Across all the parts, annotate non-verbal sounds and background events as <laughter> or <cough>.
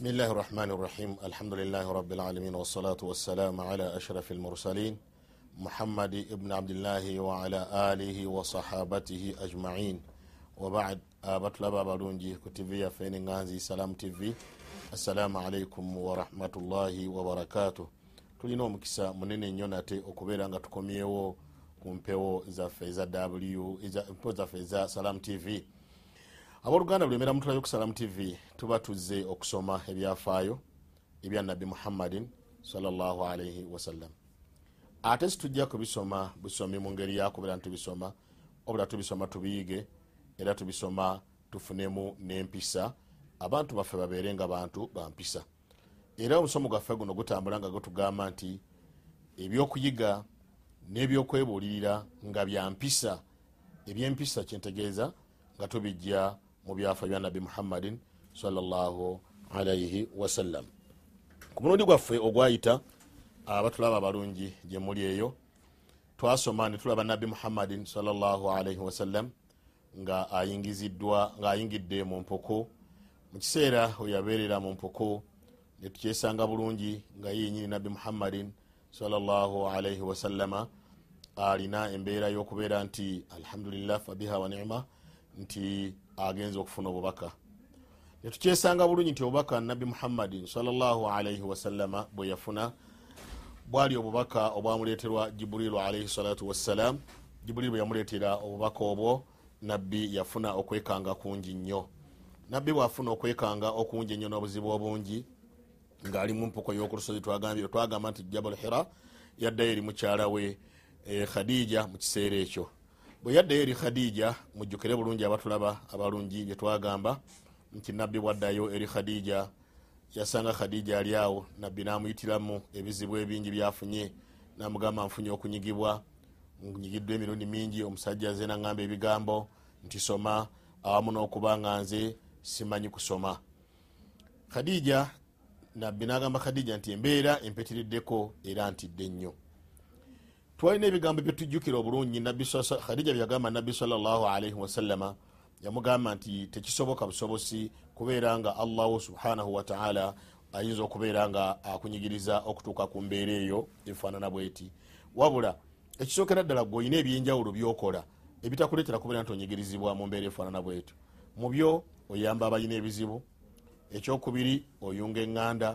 بسم الله الرحمن الرحيم الحمد لله رب العالمين والصلاة والسلام على أشرف المرسلين محمد ابن عبد الله وعلى آله وصحابته أجمعين وبعد abatulaba abalungi ku tv yaffe neŋŋanzi salam tv assalamu alaikum warahmatullahi wabarakatuh tulina omukisa munene nnyo nate okubeera nga tukomyewo ku mpewo zaffe eza w mpewo zaffe eza salam tv abooluganda lwemera mutulayo ku salam tv tuba tuzze okusoma ebyafaayo ebya nabbi muhammadin salllahu alaihi wasallam ate situjja kubisoma busomi mu ngeri yakubeera ntitubisoma obula tubisoma tubiyige era tubisoma tufunemu n'empisa. Abantu baffe babeere nga bantu bampisa era omusomo gwaffe guno gutambula nga gutugamba nti ebyokuyiga n'ebyokwebuulirira nga byampisa ebyempisa kyentegeeza nga tubijja mu byafa bya nabbi muhammadin salllahu alaihi wasallam. Ku mulundi gwaffe ogwayita abatulaba abalungi gye muli eyo. Twasoma ne tulaba nabbi muhammadin salllahu alaihi wasallam nga ayingiziddwa nga ayingidde mu mpoko. Mu kiseera weyabeerera mu mpoko netukyesanga bulungi nga yenyini nabbi muhammadin salllahu alaihi wasallama alina embeera y'okubeera nti alhamdulillah fabiha wa nima nti agenza okufuna obubaka. Netukyesanga bulungi nti obubaka nabbi muhammadin salllahu alaihi wasallama bwe yafuna bwali obubaka obwamuleeterwa jibulilu alaihi salatu wassalam jibulilu bwe yamuleetera obubaka obwo nabbi yafuna okwekanga kungi nnyo. Nabbi bwafuna okwekanga okungi ennyo n'obuzibu obungi ngaali mu mpoko y'okulusozi twagamba nti jabal hira yaddayo eri mukyala we e, khadija mu kiseera ekyo bwe yaddayo eri khadija mujjukire bulungi abatulaba abalungi bye twagamba nti nabbi bwaddayo eri khadija yasanga khadija ali awo nabbi namuyitiramu ebizibu ebingi byafunye namugamba nfunye okunyigibwa nyigiddwa emirundi mingi omusajja ze naŋamba ebigambo nti soma awamu n'okuba nga nze simanyi kusoma. Khadija nabbi nagamba khadija nti embeera empitiriddeko era ntidde nnyo twalina ebigambo byetujjukira obulungi khadija byagamba nabbi salllahalaihi wasallama yamugamba nti tekisoboka busobosi kubeera nga allahu subhanahu wataala ayinza okubeera nga akunyigiriza okutuuka ku mbeera eyo efaanana bweti. Wabula ekisookera ddala gwe olina ebyenjawulo byokola ebitakuleetera kubeera nti onyigirizibwa mu mbeera efaanana bwetyo mu byo oyamba abalina ebizibu ekyokubiri oyunga eŋŋanda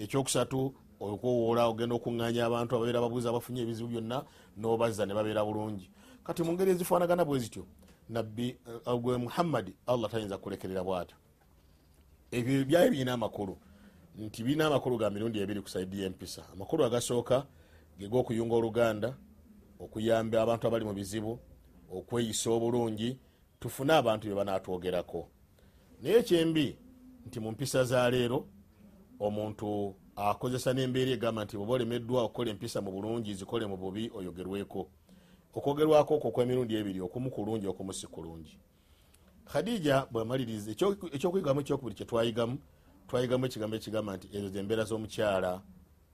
ekyokusatu okwowoola ogenda okuŋŋanya abantu ababeera babuuza abafunye ebizibu byonna n'obazza ne babeera bulungi. Kati mu ngeri ezifaanagana bwe zityo nabbi gwe muhammadi allah tayinza kulekerera bwatyo. Ebyo byayo birina amakulu nti birina amakulu ga mirundi ebiri ku saidi y'empisa. Amakulu agasooka geg'okuyunga oluganda okuyamba abantu abali mu bizibu okweyisa obulungi tufune abantu bye banatwogerako naye kyembi nti mu mpisa za leero omuntu akozesa n'embeera egamba nti bweba olemeddwa okukola empisa mu bulungi zikole mu bubi oyogerweko. Okwogerwako okwo kwemirundi ebiri okumu kulungi okumu si kulungi khadija bwemaliriza ekyokuyigamu ekyokubiri kyetwayigamu twayigamu ekigambo ekigamba nti ezo zembeera z'omukyala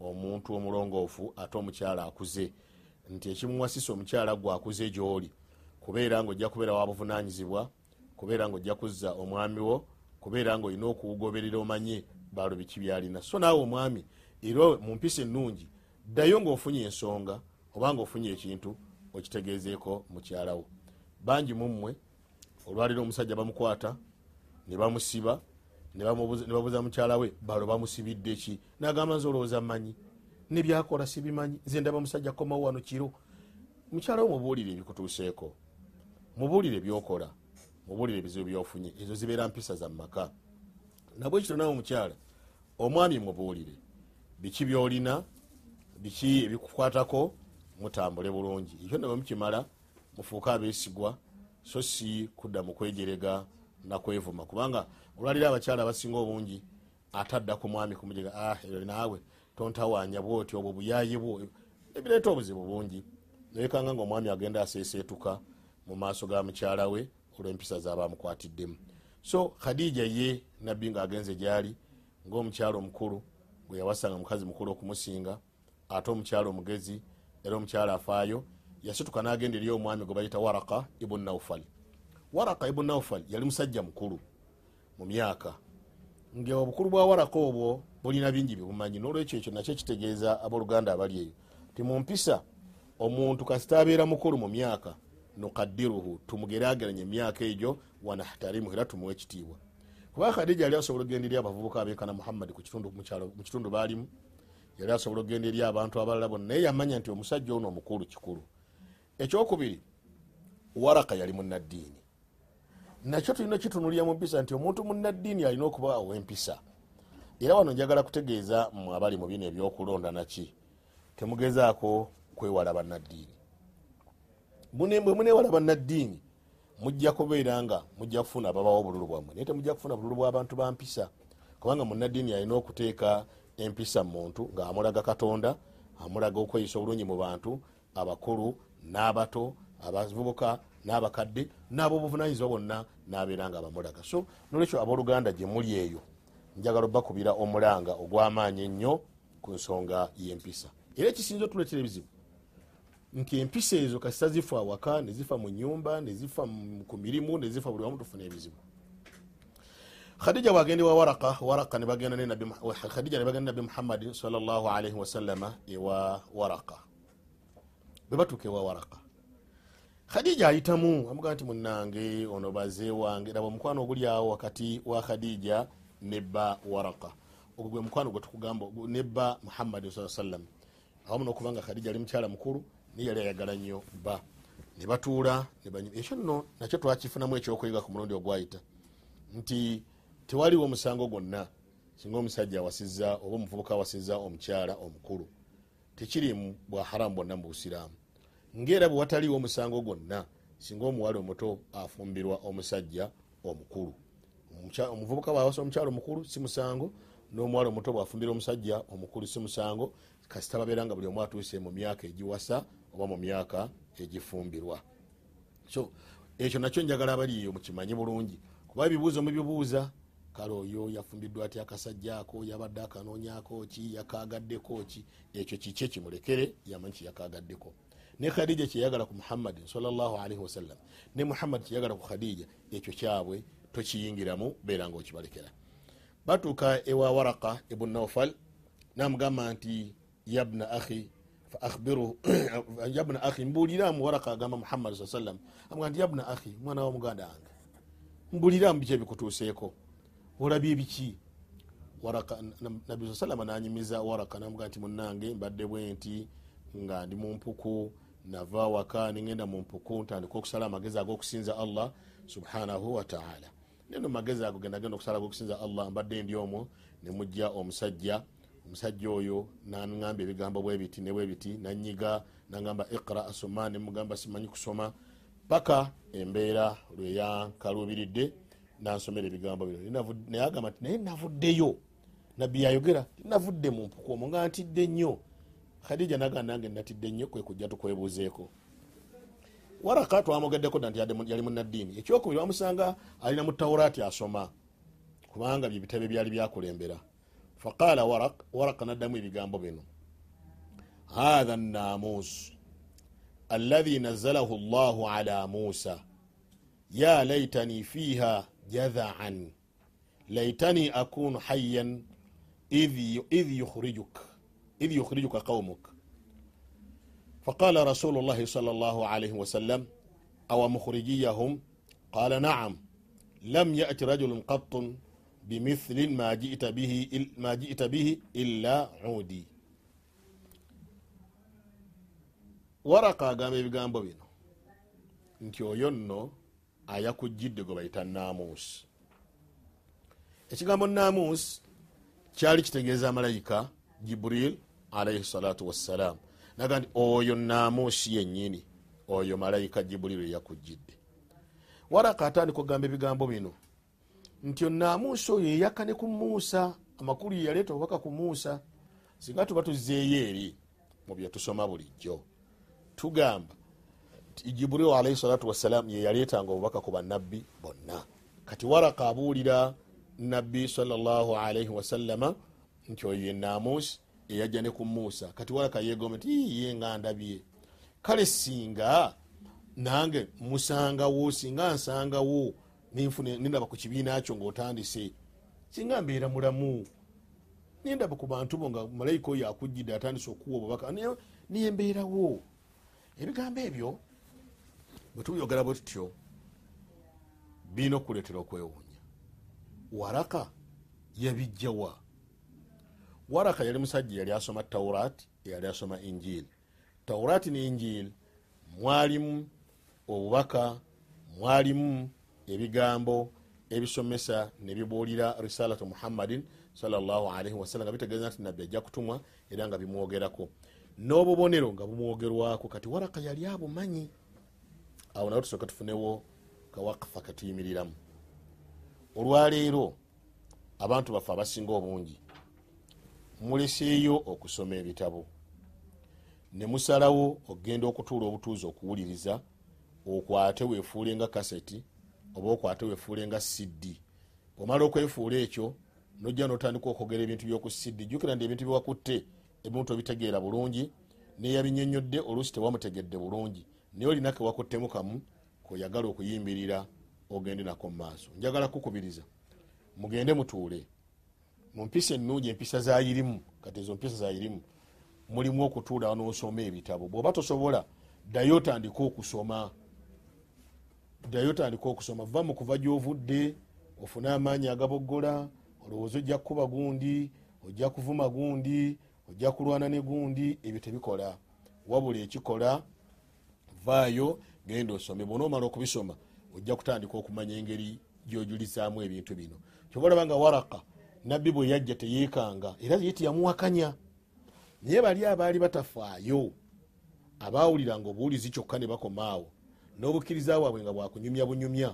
omuntu omulongoofu ate omukyala akuze. Nti ekimuwasisa omukyala gwe akuze gyoli. Kubeera nga ojja kubeera wabuvunanyizibwa kubeera nga ojja kuzza omwami wo kubeera nga olina okugoberera omanye balo biki byalina. So naawe omwami era mu mpisa ennungi ddayo ngaofunye ensonga oba nga ofunye ekintu okitegezeeko mukyalawo bangi mummwe olwaliro omusajja bamukwata ne bamusiba ne babuuza mukyala we balo bamusibidde ki? Nagamba nze olowooza mmanyi. Nebyakola sibimanyi. Nze ndaba musajja komawo wano kiro. Mukyala we mubuulire ebikutuuseeko. Mubuulire byokola. Mubuulire ebizibu byofunye. Ezo zibeera mpisa za mumaka nabwe ekito nawe omukyala omwami mubuulire. Biki byolina? Biki ebikukwatako? Mutambule bulungi. Ekyo nabwe mukimala mufuuke abeesigwa so si kudda mu kwejerega nakwevuma kubanga olwaliro abakyala abasinga obungi atadda ku mwami kumujega ah eyo naawe tontawanya bwoti obwo buyayi bwo. Ebireeta obuzibu bungi. Nayekanga nga omwami agenda aseeseetuka mu maaso ga mukyala we olw'empisa zabamukwatiddemu so khadija ye nabbi ngaagenze gyali ngaomukyalo omukulu gwe yawasanga mukazi mukulu okumusinga ate omukyalo omugezi era omukyalo afaayo yasituka n'agenda eri omwami gwe bayita waraka ibunu naufal waraka ibunu naufal yali musajja mukulu mu myaka. Nga obukulu bwa waraka obwo bulina bingi byebumanyi nolwekyo ekyo nakyo kitegeeza abooluganda abali eyo. Ti mumpisa omuntu kasita abeera mukulu mu myaka nukaddiruhu tumugerageranya emyaka egyo wanahtarimu era tumuwa ekitiibwa kuba khadija yali asobola okgenda eri abavubuka abeekana muhammadi mu kitundu baalimu yali asobola okgenda eri abantu abalala bonna naye yamanya nti omusajja ono omukulu kikulu. Ekyokubiri waraka yali munaddiini nakyo tulina kitunulira mu mpisa nti omuntu munaddiini alina okuba ow'empisa. Era wano njagala kutegeeza mu abali mu bino ebyokulonda naki. Temugezaako kwewala bannaddiini. Bwe munewala bannaddiini mujja kubeera nga mujja kufuna ababawo obululu bwammwe. Naye temujja kufuna bululu bw'abantu ba mpisa. Kubanga munaddiini alina okuteeka empisa muntu ng'amulaga katonda amulaga okweyisa obulungi mu bantu abakulu n'abato abavubuka n'abakadde n'abobuvunanyizibwa bonna n'abeera nga abamulaga so nolwekyo abooluganda gye muli eyo njagala obakubira omulanga ogw'amaanyi ennyo ku nsonga y'empisa. Era ekisinza otuletera ebizibu nti empisa ezo kasita zifa awaka nezifa mu nyumba nezifa ku mirimu nezifa buli wamu tufuna ebizibu. Khadija bwagende wa waraka waraka khadija nebagenda nabi muhammadin salllahalaihi wasallama ewa waraka. Bebatuuka ewa waraka. Khadija ayitamu amugaa nti munange ono baze wange. Raba omukwano oguli awo wakati wa khadija nebba waraka. Ogwo gwe mukwano gwe tukugamba nebba muhammadin saa sallam. Awamu nokubanga khadija ali mukyala mukulu naye yali ayagala nnyo bba ne batuula ekyo nno nakyo twakifunamu ekyokwega ku mulundi ogwayita. Nti tewaliwo omusango gwonna. Singa omusajja awasiza oba omuvubuka awasiza omukyala omukulu tekirimu bwa haramu bwonna mu busiraamu. Ngaera bwe wataliwo omusango gwonna singa omuwala omuto afumbirwa omusajja omukulu. Omuvubuka bwawasa omukyala omukulu si musango n'omuwala omuto bwafumbirwa omusajja omukulu si musango. Kasita babeera nga buli omu atuuse mu myaka egiwasa oba mu myaka egifumbirwa. So ekyo nakyo njagala abaliyo mukimanyi bulungi. Kuba ebibuuzo mubibuuza kale oyo yafumbiddwa ati akasajja ako yabadde akanoonyako ki yakagaddeko ki? Ekyo kiki ekimulekere yamanyi kiyakagaddeko ne khadija kyeyagala ku muhammadin salllahalaihi wasallam ne muhammadi kyeyagala ku khadija ekyo kyabwe tokiyingiramu beera nga okibalekera. Batuuka ewa waraka ibun naufal namugamba nti yabna ahi faahbiru yabna ahi mbuliramu waraka agamba muhammadi saa sallam amuga nti yabna ahi mwana wa muganda wange mbuliramu biki ebikutuuseeko olabye ebiki nabi saa salama nanyumiza waraka namuga nti munange mbadde bwenti nga ndi mumpuku nava waka ningenda mumpuku ntandika okusala amagezi ag'okusinza allah subhanahu wataala neno magezi ago gendagenda okusala ag'okusinza allah mbadde ndi omwo nemujja omusajja omusajja oyo naŋamba ebigambo bwebiti nebwebiti nanyiga nagamba iqra asoma nemugamba simanyi kusoma. Paka embeera lweyankalubiridde nansomera ebigambo bino. Naye agamba nti naye navuddeyo. Nabbi yayogera navudde mu mpuku omwo nga ntidde nnyo. Khadija naga nange natidde nnyo kwekujja tukwebuuzeeko. Waraka twamugeddeko nti yali munaddiini ekyokubiri wamusanga alina mu tawuraati asoma kubanga byebitebe byali byakulembera faqala warak waraka naddamu ebigambo bino hatha namus alladhi nazalahu llahu ala musa ya laitani fiha jadhaan laitani akunu hayan idh yukhrijuk idh yukhrijuka qaumuk فقال رسول الله صلى الله عليه وسلم أو مخرجيهم قال نعم لم يأت رجل قط bimithli ma jita bihi illa udi waraka agamba ebigambo bino nti oyo nno ayakujjidde gwe bayita namuusi ekigambo namuusi kyali kitegeeza malayika jibril alaihi salatu wassalaamu naga nti oyo namuusi yennyini oyo malayika jibuliru yakujjidde waraka atandika okugamba ebigambo bino nti onamusi oyo eyaka ne ku muusa amakulu yeyaleeta obubaka ku muusa singa tuba tuzzeeyo eri mu byetusoma bulijjo. Tugamba nti jibuliru alaihi salatu wassalamu yeyaleetanga obubaka ku bannabbi bonna. Kati waraka abuulira nabbi salllahu alaihi wasallama nti oyo enamusi eyajja ne ku muusa kati waraka yegombe nti ye nga ndabye. Kale singa nange musangawo singa nsangawo ninaba ku kibiina kyo ngaotandise singa mbeera mulamu nendaba ku bantu bo nga malayika oyo akujjidde atandise okuwa obubaka niye- mbeerawo. Ebigambo ebyo bwetubyogera bwe tutyo birina okukuleetera okwewuunya. Waraka yabijjawa waraka yali musajja yali asoma taurat yali asoma injili taurat ne injili mwalimu obubaka mwalimu ebigambo ebisomesa nebibuulira risalatu muhammadin salaalii wasallam nga bitegeeza nti nabbi ajja kutumwa era nga bimwogerako. N'obubonero nga bumwogerwako kati waraka yali abumanyi? Awo nawe tusooka tufunewo kawakafa katuyimiriramu olwaleero abantu baffe abasinga obungi muleseeyo okusoma ebitabo. Ne musalawo okgenda okutuula obutuuzi okuwuliriza okwate weefuule nga kaseti oba okwate weefuule nga siddi omala okwefuula ekyo nojja notandika okwogera ebintu byoku siddi jukira nti ebintu byewakutte ebimu tobitegeera bulungi neyabinyonyodde oluusi tewamutegedde bulungi. Naye olina kewakuttemu kamu kweyagala okuyimbirira ogende nako mumaaso njagala kukubiriza mugende mutuule. Mumpisa ennungi empisa zayirimu kati ezo mpisa zayirimu mulimu okutuula nosoma ebitabo. Bwoba tosobola ddayo otandika okusoma ddayo otandika okusoma va mu kuva gyovudde ofune amaanyi agaboggola olowooza ojja kukuba gundi ojja kuvuma gundi ojja kulwana ne gundi ebyo tebikola. Wabula ekikola vaayo genda osome. Bwonaomala okubisoma ojja kutandika okumanya engeri gyojulizaamu ebintu bino. Kyoba olaba nga waraka nabbi bwe yajja teyeekanga era ye teyamuwakanya. Naye bali abaali batafaayo abawuliranga obuwulizi kyokka ne bakomaawo n'obukkiriza bwabwe nga bwakunyumya bunyumya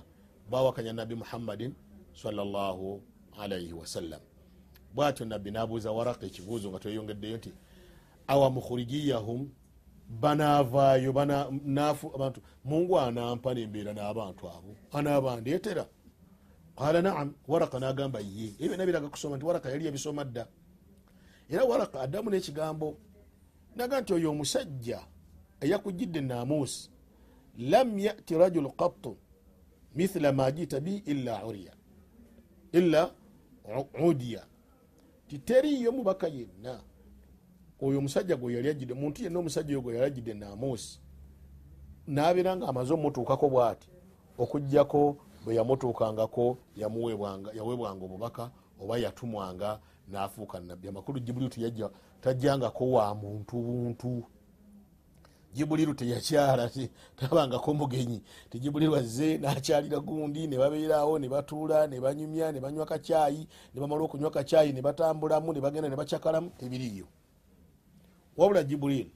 bawakanya nabbi muhammadin salllahu alaihi wasallam bwatyo nabbi nabuuza waraka ekibuuzo nga tweyongeddeyo nti awa mukhurijiyahum banavaayo nafu abantu mungu anampa nembeera n'abantu abo anabandeetera qala naam. Waraka nagamba ye ebyo nabiraga kusoma nti waraka yali yabisoma dda. Era waraka addamu n'ekigambo naga nti oyo omusajja eyakujjidde namuusi lam yati rajulu qattu mithla ma jita bi illa uriya illa udiya. Titeriyo mubaka yenna oyo omusajja gwe yali ajidde muntu yenna omusajja oyo gwe yali ajidde namuusi nabeera nga amaze omutuukako bwati okugjako bwe yamutuukangako yaweebwanga obubaka oba yatumwanga nafuuka nabbi amakulu jibuliru teyajja tajjangako wa muntu buntu jibuliru teyakyala tabangako mugenyi. Tijibuliru azze nakyalira gundi nebabeerawo nebatuula nebanyumya nebanywa kacyayi nebamala okunywa kacyayi nebatambulamu nebagenda nebacyakalamu tebiriyo wabula jibuliru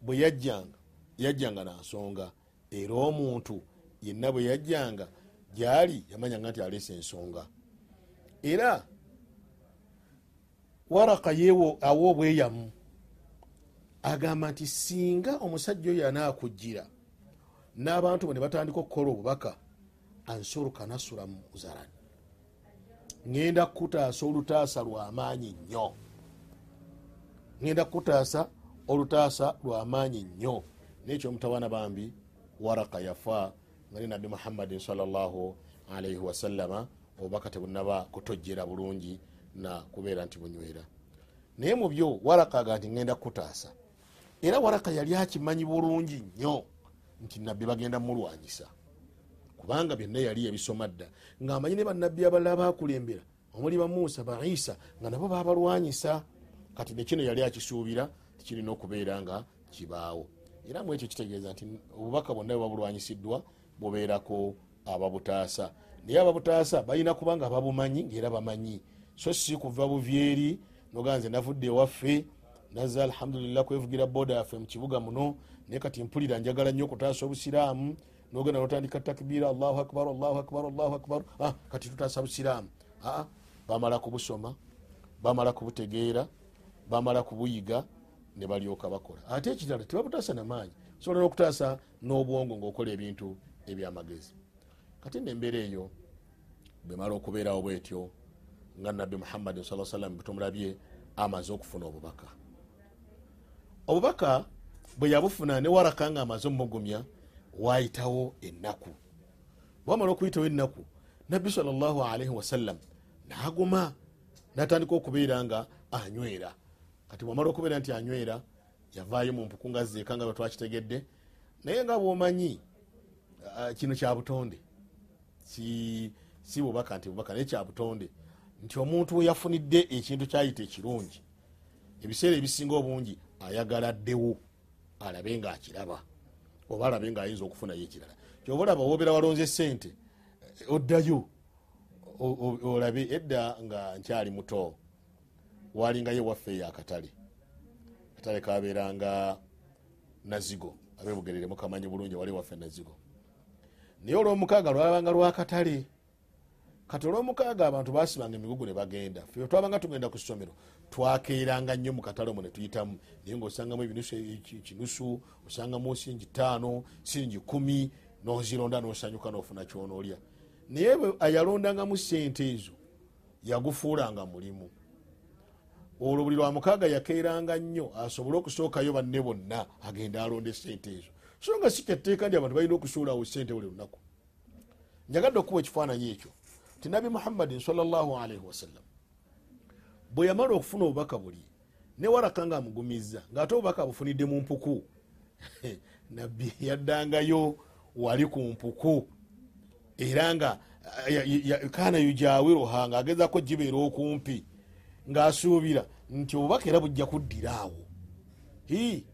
bwe yajjanga yajjanga nansonga era omuntu yenna bwe yajjanga gyali yamanyanga nti aleesa ensonga. Era waraka yewo awa obweyamu agamba nti singa omusajja oyo anaakujjira n'abantu bo ne batandika okukola obubaka ansoluka nasula mu zaran ŋenda kukutaasa olutaasa lwamaanyi nnyo. Ŋenda kukutaasa olutaasa lwamaanyi nnyo. Nekyo mutawana bambi waraka yafa nga ne nabbi muhammadin salllahu alaihi wasallama obubaka tebunaba kutojjera bulungi na kubeera nti bunywera. Naye mu byo waraka aga nti ŋenda kukutaasa era waraka yali akimanyi bulungi nnyo nti nabbi bagenda mulwanyisa. Kubanga byonna yali yabisoma dda. Ngaamanyi ne bannabbi abalala bakulembera omuli ba musa ba isa nga nabo babalwanyisa kati nekino yali akisuubira tikirina okubeera nga kibaawo. Era mu ekyo kitegeeza nti obubaka bwonna bwe babulwanyisiddwa bubeerako ababutaasa. Naye ababutaasa balina kuba nga babumanyi ngaera bamanyi. So si kuva buvyeri nogaa nze navudde ewaffe nazze alhamdulillah kwevugira boda yaffe mukibuga muno. Naye kati mpulira njagala nnyo okutaasa obusiraamu nogenda notandika takbira allahu akbar allahu akbar allahu akbar. Ah, kati tutaasa busiraamu aa bamala kubusoma bamala kubutegeera bamala kubuyiga ne balyoka bakola. Ate ekirala tebabutaasa namaanyi sobola nokutaasa n'obwongo ngaokola ebintu ebyamagezi. Kati nembeera eyo bwemala okubeerawo bwetyo nga nabbi muhammadin sa sallam tumulabye amaze okufuna obubaka obubaka bwe yabufuna ne waraka nga amaze omugumya wayitawo ennaku. Bwamala okuyitawo ennaku nabbi salllahu alaihi wasallam naguma natandika okubeera nga anywera. Kati bwamala okubeera nti anywera yavaayo mu mpuku nga zeeka nga bwetwakitegedde naye nga bwomanyi kino kya butonde. Si bubaka nti bubaka naye kya butonde. Nti omuntu we yafunidde ekintu kyayita ekirungi. Ebiseera ebisinga obungi ayagala ddewo alabe nga akiraba oba alabe nga ayinza okufunayo ekirala kyoba olaba wobeera walonze sente eh, oddayo olabe edda nga nkyali muto walingayo ewaffe eyo akatale akatale kabeeranga nazigo abebugerere mukamanyi bulungi wali waffe nazigo. Naye olwomukaaga lwabanga lwakatale kati olwomukaaga abantu basibanga emigugu ne bagenda. Fe twabanga tugenda ku ssomero twakeeranga nnyo mu katale omwo ne tuyitamu. Naye ngaosangamu ebinusu kinusu osangamu singi taano singi kumi nozironda nosanyuka nofuna kyonoolya. Naye ayalondangamu sente ezo yagufuulanga mulimu. Olwo buli lwa mukaaga yakeeranga nnyo asobole okusookayo banne bonna agende alonde sente ezo. So nga si kyatteeka ndi abantu balina okusuulawo sente buli lunaku. Njagadde okuba ekifaananyi ekyo ti nabi muhammadin salllah alaihi wasallam bwe yamala okufuna obubaka buli ne waraka nga amugumiza ngaate obubaka abufunidde mu mpuku. <laughs> Nabbi yaddangayo wali ku mpuku. Era nga ya- ya- kana yujawiruha ngaagezako gibeera okumpi ng'asuubira nti obubaka era bujja kuddiraawo Hi,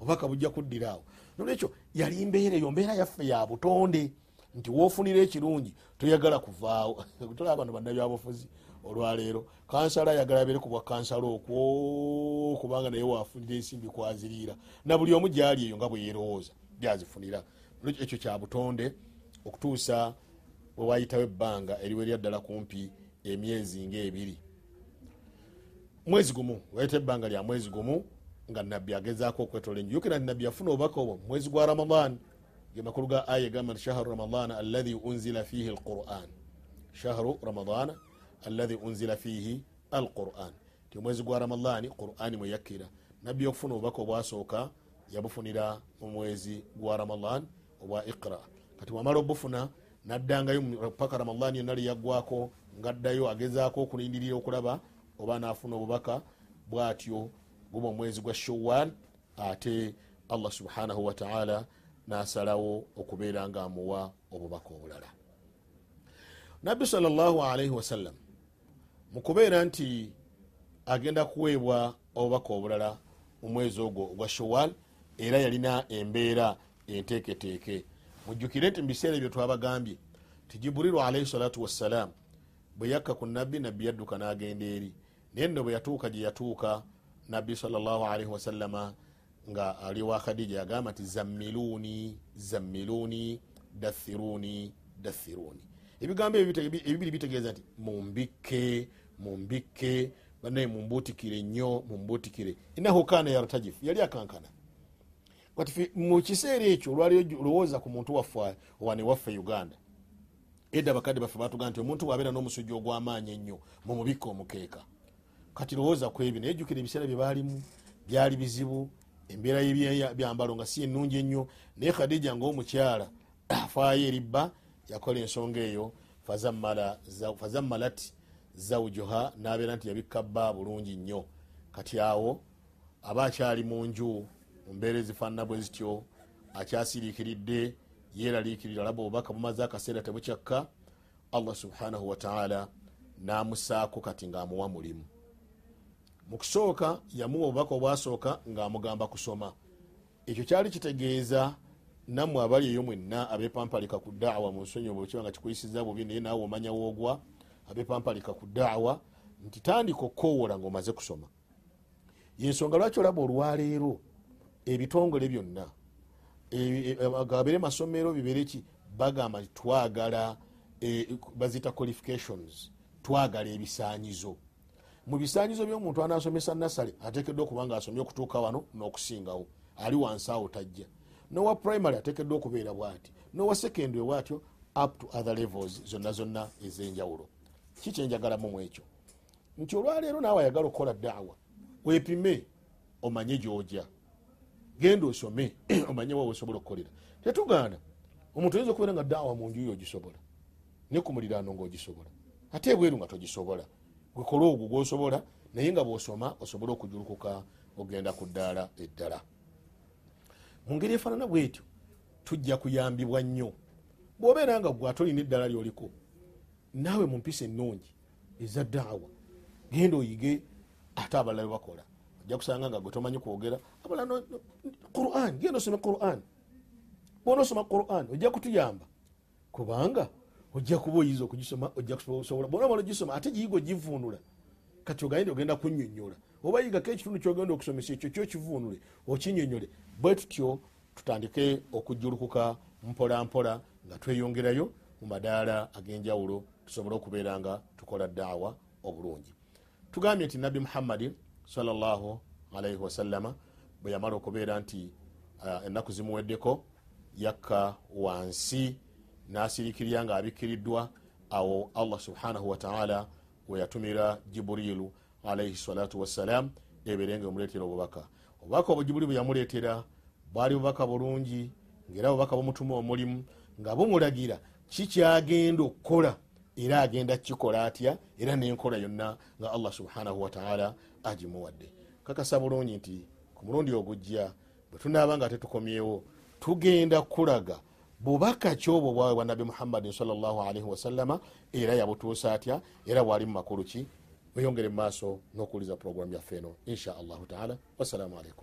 obubaka bujja kuddiraawo nolwekyo yali mbeera eyo mbeera yaffe ya butonde nti wofunira ekirungi toyagala kuvaawo. <laughs> Tolaba bano bannabyabufuzi olwaleero. Kansala ayagala abeere ku bwa kansala okwo kubanga naye wafunira ensimbi kwaziriira. Na buli omu gyali eyo nga bwe yerowooza gyazifunira. Ekyo kya butonde okutuusa bwe wayitawo ebbanga eriwe lyaddala kumpi emyezi ngaebiri mwezi gumu wayita ebbanga lya mwezi gumu nga nabbi agezaako okwetola enju. Yukira nti nabbi yafuna obubaka obwo mwezi gwa ramadan ge makulu ga aya nti shahru ramadana alladhi unzila fihi alquran shahru ramadana alladhi unzila fihi alquran ti omwezi gwa ramadani qurani mweyakkira nabbi okufuna obubaka obwasooka yabufunira mu mwezi gwa ramadan obwa iqra kati wamala obufuna naddangayo paka ramadani yonna liyaggwako ngaddayo agezaako okulindirira okulaba oba nafuna obubaka bwatyo guba omwezi gwa showal ate allah subhanahu wataala nasalawo okubeera nga amuwa obubaka obulala. Nabbi salaalaihi wasallam mukubeera nti agenda kuweebwa obubaka obulala mu mwezi ogwo ogwa showal era yalina embeera enteeketeeke. Mujjukire nti mubiseera ebyo twabagambye ti jiburiru alaihi salatu wassalam bwe yakka ku nabbi nabbi yadduka n'agenda eri. Naye nno bwe yatuuka gye yatuuka nabbi salaalaihi wasallama nga ali wa khadija yagamba nti zammiluni zammiluni dathiruni dathiruni ebigambo ebibiri bitegeeza nti mumbikke mumbikke banaye mumbuutikire nnyo mumbuutikire. Inahu kana yartajif yali akankana. Kati mu kiseera ekyo olwaliyo lowooza ku muntu waffe wane waffe uganda edda bakadde baffe batugamba nti omuntu bwabeera n'omusujja ogw'amaanyi ennyo mumubikka omukeeka. Kati lowooza ku ebyo naye jjukira ebiseera bye baalimu byali bizibu embeera yebyambalo nga si ennungi ennyo. Naye khadija ngaomukyala afaayo <clears throat> eribba yakola ensonga eyo fazammala- za- fazammalat zawujuha nabeera nti yabikka bba bulungi nnyo. Kati awo aba akyali mu nju mu mbeera ezifaanana bwe zityo akyasiriikiridde yeeraliikirira alaba obubaka bumaze akaseera tebukyakka allah subhanahu wataala namusaako kati ngaamuwa mulimu mu kusooka yamuwa obubaka obwasooka ng'amugamba kusoma. Ekyo kyali kitegeeza nammwe abali eyo mwenna abepampalika ku daawa mu nsonyi obwo kiba nga kikuyisiza bubi naye naawe omanya woogwa abepampalika ku daawa nti tandika okukowoola ng'omaze kusoma. Yensonga lwaki olaba olwaleero? Ebitongole byonna. E- e- gabeere masomero bibeere ki? Bagamba nti twagala e, bazita qualifications twagala ebisaanyizo mu bisaanyizo by'omuntu anasomesa nasale ateekeddwa okuba nga asomye okutuuka wano n'okusingawo. Ali wansi awo tajja. Nowa primary ateekeddwa okubeera bwati. Nowa secondary bwatyo up to other levels zonna zonna ez'enjawulo. Kikyenjagalamu mu ekyo? Nti olwaleero naawe ayagala okukola daawa weepime omanye gyojja. Genda osome <clears throat> omanye wawe osobola okukolera. Tetugaana omuntu oyinza okubeera nga daawa mu nju yo ogisobola ne ku muliraano ngaogisobola ate ebweru nga togisobola gwekola ogwo gwosobola naye nga bwosoma osobole okujulukuka ogenda ku ddaala eddala. Mu ngeri efaanana bwetyo tujja kuyambibwa nnyo. Bwobeera nga gwe ate olina eddala lyoliko naawe mu mpisa ennungi eza daawa genda oyige ate abalala bebakola ojja kusanga nga gwe tomanyi kwogera abalala quran genda osome quran. Bona osoma quran ojja kutuyamba. Kubanga ojja kuba oyiza okugisoma ojja kusobola bona bala ogisoma ate giyiga ogivuunula kati ogaye nti ogenda kunyonyola oba yigako ekitundu kyogenda okusomesa ekyo kyokivuunule okinyonyole bwe tutyo tutandike okujulukuka mpola mpola nga tweyongerayo mu madaala ag'enjawulo tusobole okubeera nga tukola daawa obulungi. Tugambye nti nabbi muhammadi salllah alaihi wasallama bwe yamala okubeera nti uh, ennaku zimuweddeko yakka wansi nasirikirya nga abikkiriddwa awo allah subhanahu wataala weyatumira jiburilu alaihi salatu wassalam ebeere nga emuleetera obubaka. Obubaka obwo jiburilu bweyamuleetera bwali bubaka bulungi ngaera bubaka bumutuma omulimu nga bumulagira kikyagenda okukola? Era agenda kukikola atya? Era nenkola yonna nga allah subhanahu wataala agimuwadde. Kakasa bulungi nti ku mulundi ogujja bwe tunaaba nga tetukomyewo tugenda kulaga bubaka kyobwo bwawe bwa nabi muhammadin salllahalaihi wasallama era yabutuusa atya? Era bwali mu makulu ki? Weyongere mu maaso n'okuwuliza puroguramu yaffe eno insha allahu taala. Wassalamu alaikum